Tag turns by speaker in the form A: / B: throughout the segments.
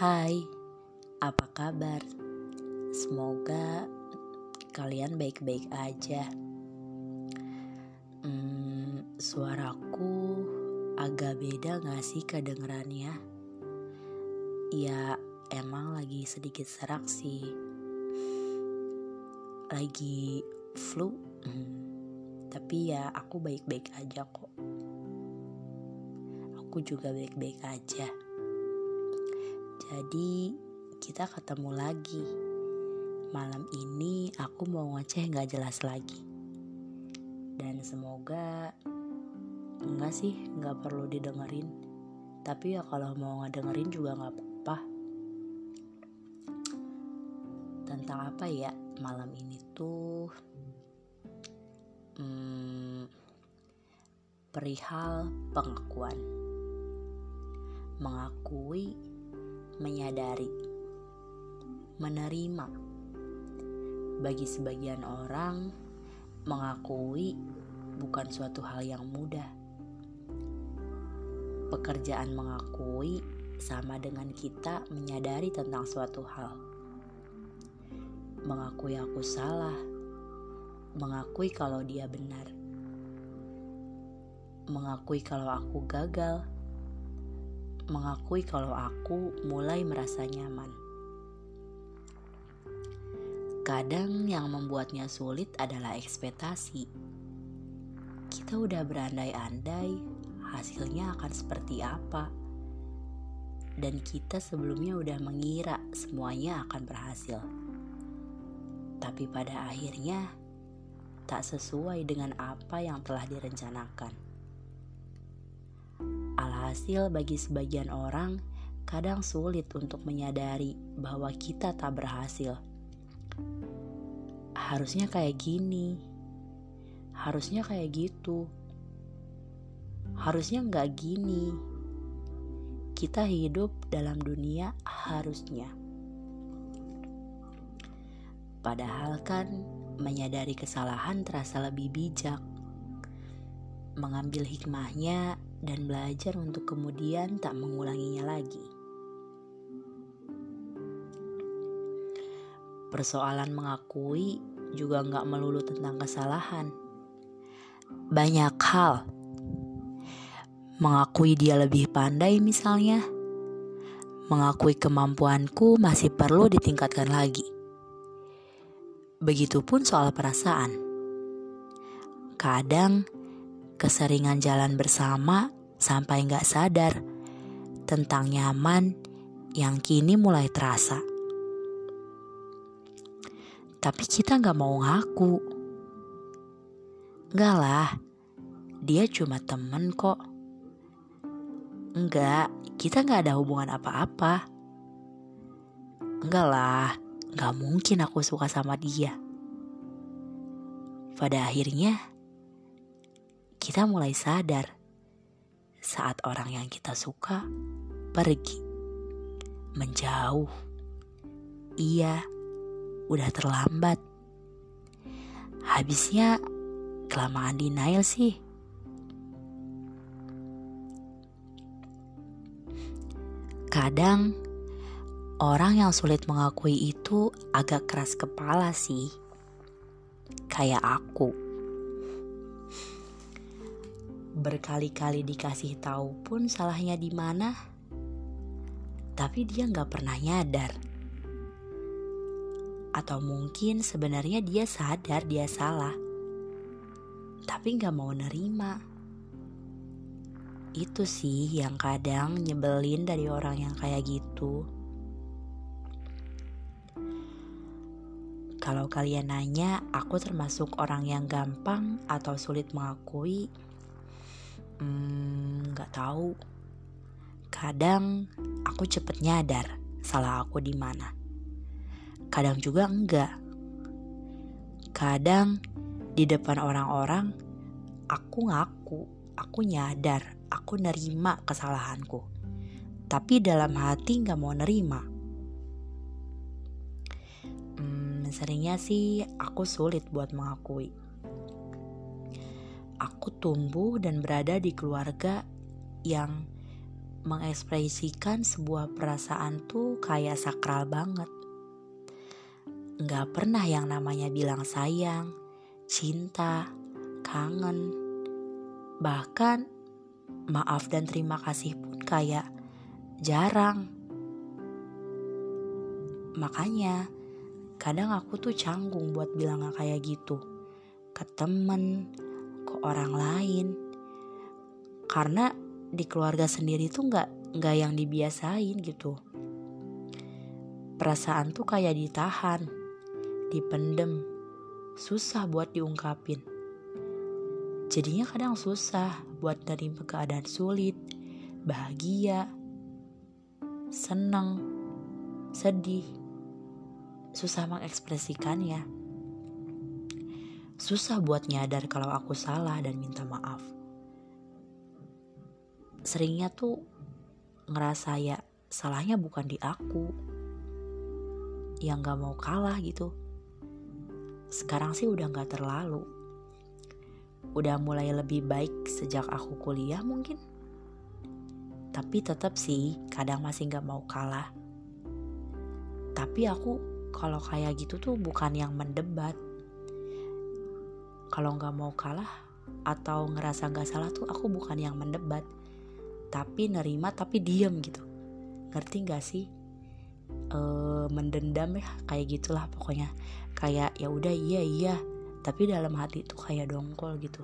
A: Hai, apa kabar? Semoga kalian baik-baik aja. Hmm, suaraku agak beda gak sih kedengerannya? Ya, emang lagi sedikit serak sih. Lagi flu, hmm, tapi ya aku baik-baik aja kok. Aku juga baik-baik aja. Jadi kita ketemu lagi. Malam ini aku mau ngoceh gak jelas lagi. Dan semoga enggak sih gak perlu didengerin. Tapi ya kalau mau ngedengerin juga gak apa-apa. Tentang apa ya malam ini tuh hmm, perihal pengakuan. Mengakui menyadari, menerima. Bagi sebagian orang, mengakui bukan suatu hal yang mudah. Pekerjaan mengakui sama dengan kita menyadari tentang suatu hal. Mengakui aku salah, mengakui kalau dia benar, mengakui kalau aku gagal mengakui kalau aku mulai merasa nyaman. Kadang yang membuatnya sulit adalah ekspektasi. Kita udah berandai-andai hasilnya akan seperti apa. Dan kita sebelumnya udah mengira semuanya akan berhasil. Tapi pada akhirnya tak sesuai dengan apa yang telah direncanakan. Alhasil bagi sebagian orang kadang sulit untuk menyadari bahwa kita tak berhasil. Harusnya kayak gini. Harusnya kayak gitu. Harusnya nggak gini. Kita hidup dalam dunia harusnya. Padahal kan menyadari kesalahan terasa lebih bijak. Mengambil hikmahnya dan belajar untuk kemudian tak mengulanginya lagi. Persoalan mengakui juga nggak melulu tentang kesalahan. Banyak hal. Mengakui dia lebih pandai misalnya. Mengakui kemampuanku masih perlu ditingkatkan lagi. Begitupun soal perasaan. Kadang keseringan jalan bersama sampai nggak sadar tentang nyaman yang kini mulai terasa. Tapi kita nggak mau ngaku. Enggak lah, dia cuma temen kok. Enggak, kita nggak ada hubungan apa-apa. Enggak lah, nggak mungkin aku suka sama dia. Pada akhirnya, kita mulai sadar saat orang yang kita suka pergi, menjauh. Iya, udah terlambat. Habisnya kelamaan denial sih. Kadang orang yang sulit mengakui itu agak keras kepala sih. Kayak aku berkali-kali dikasih tahu pun salahnya di mana, tapi dia nggak pernah nyadar. Atau mungkin sebenarnya dia sadar dia salah, tapi nggak mau nerima. Itu sih yang kadang nyebelin dari orang yang kayak gitu. Kalau kalian nanya, aku termasuk orang yang gampang atau sulit mengakui Hmm, nggak tahu. Kadang aku cepet nyadar salah aku di mana. Kadang juga enggak. Kadang di depan orang-orang aku ngaku, aku nyadar, aku nerima kesalahanku. Tapi dalam hati nggak mau nerima. Hmm, seringnya sih aku sulit buat mengakui aku tumbuh dan berada di keluarga yang mengekspresikan sebuah perasaan tuh kayak sakral banget. Gak pernah yang namanya bilang sayang, cinta, kangen, bahkan maaf dan terima kasih pun kayak jarang. Makanya kadang aku tuh canggung buat bilang kayak gitu ke temen, ke orang lain. Karena di keluarga sendiri tuh nggak nggak yang dibiasain gitu. Perasaan tuh kayak ditahan dipendem susah buat diungkapin. Jadinya kadang susah buat dari keadaan sulit bahagia senang sedih. Susah mengekspresikannya susah buat nyadar kalau aku salah dan minta maaf. Seringnya tuh ngerasa ya salahnya bukan di aku. Yang gak mau kalah gitu. Sekarang sih udah gak terlalu. Udah mulai lebih baik sejak aku kuliah mungkin. Tapi tetap sih kadang masih gak mau kalah. Tapi aku kalau kayak gitu tuh bukan yang mendebat kalau nggak mau kalah atau ngerasa nggak salah tuh aku bukan yang mendebat tapi nerima tapi diem gitu. Ngerti gak sih? E, mendendam ya kayak gitulah pokoknya. Kayak ya udah iya iya. Tapi dalam hati tuh kayak dongkol gitu.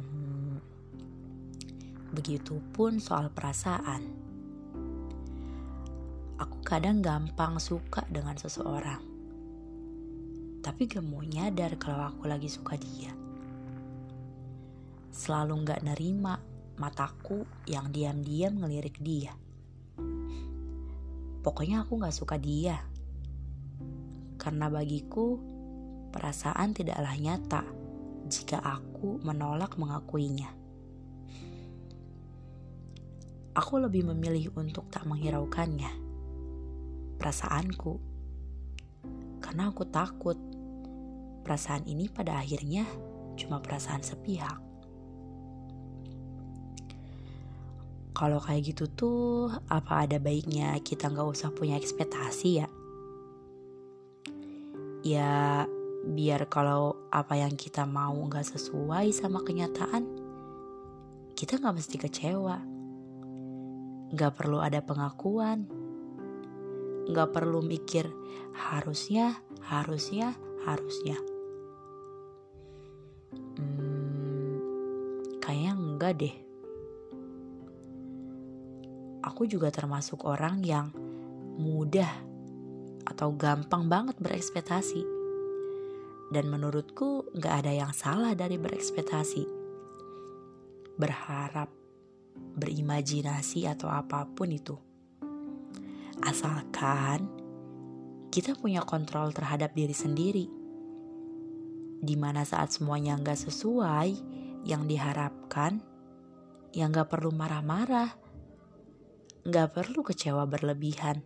A: Hmm, begitupun soal perasaan. Aku kadang gampang suka dengan seseorang tapi gak mau nyadar kalau aku lagi suka dia selalu gak nerima mataku yang diam-diam ngelirik dia. Pokoknya aku gak suka dia. Karena bagiku, perasaan tidaklah nyata jika aku menolak mengakuinya. Aku lebih memilih untuk tak menghiraukannya. Perasaanku. Karena aku takut perasaan ini pada akhirnya cuma perasaan sepihak. kalau kayak gitu tuh apa ada baiknya kita nggak usah punya ekspektasi ya? Ya biar kalau apa yang kita mau nggak sesuai sama kenyataan kita nggak mesti kecewa. Nggak perlu ada pengakuan. Nggak perlu mikir harusnya harusnya harusnya enggak deh aku juga termasuk orang yang mudah atau gampang banget berekspektasi. Dan menurutku gak ada yang salah dari berekspektasi. Berharap, berimajinasi atau apa pun itu. Asalkan kita punya kontrol terhadap diri sendiri. Di mana saat semuanya gak sesuai yang diharapkan, yang gak perlu marah-marah Gak perlu kecewa berlebihan.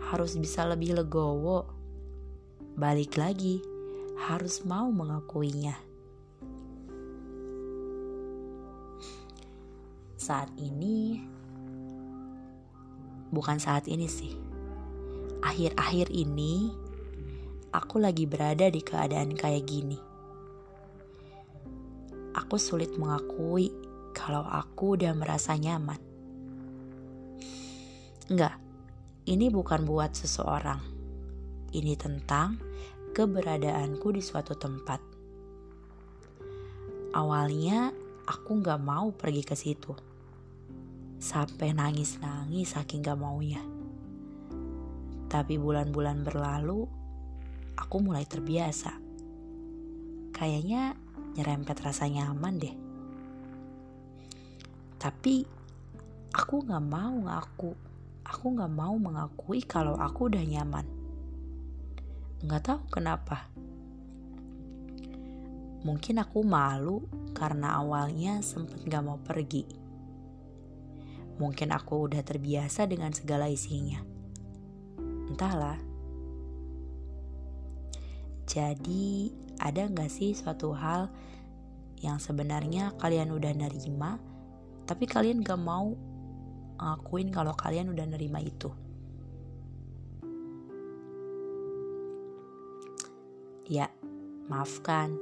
A: Harus bisa lebih legowo. Balik lagi, harus mau mengakuinya. Saat ini, bukan saat ini sih. Akhir-akhir ini, aku lagi berada di keadaan kayak gini. Aku sulit mengakui kalau aku udah merasa nyaman. Enggak, ini bukan buat seseorang. Ini tentang keberadaanku di suatu tempat. Awalnya aku gak mau pergi ke situ. Sampai nangis-nangis saking gak maunya. Tapi bulan-bulan berlalu, aku mulai terbiasa. Kayaknya nyerempet rasa nyaman deh. Tapi aku gak mau ngaku aku gak mau mengakui kalau aku udah nyaman. Gak tahu kenapa. Mungkin aku malu karena awalnya sempet gak mau pergi. Mungkin aku udah terbiasa dengan segala isinya. Entahlah. Jadi ada gak sih suatu hal yang sebenarnya kalian udah nerima, tapi kalian gak mau ngakuin kalau kalian udah nerima itu. Ya, maafkan.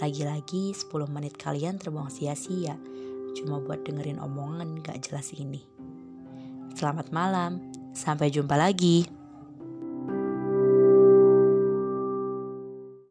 A: Lagi-lagi 10 menit kalian terbuang sia-sia cuma buat dengerin omongan gak jelas ini. Selamat malam, sampai jumpa lagi.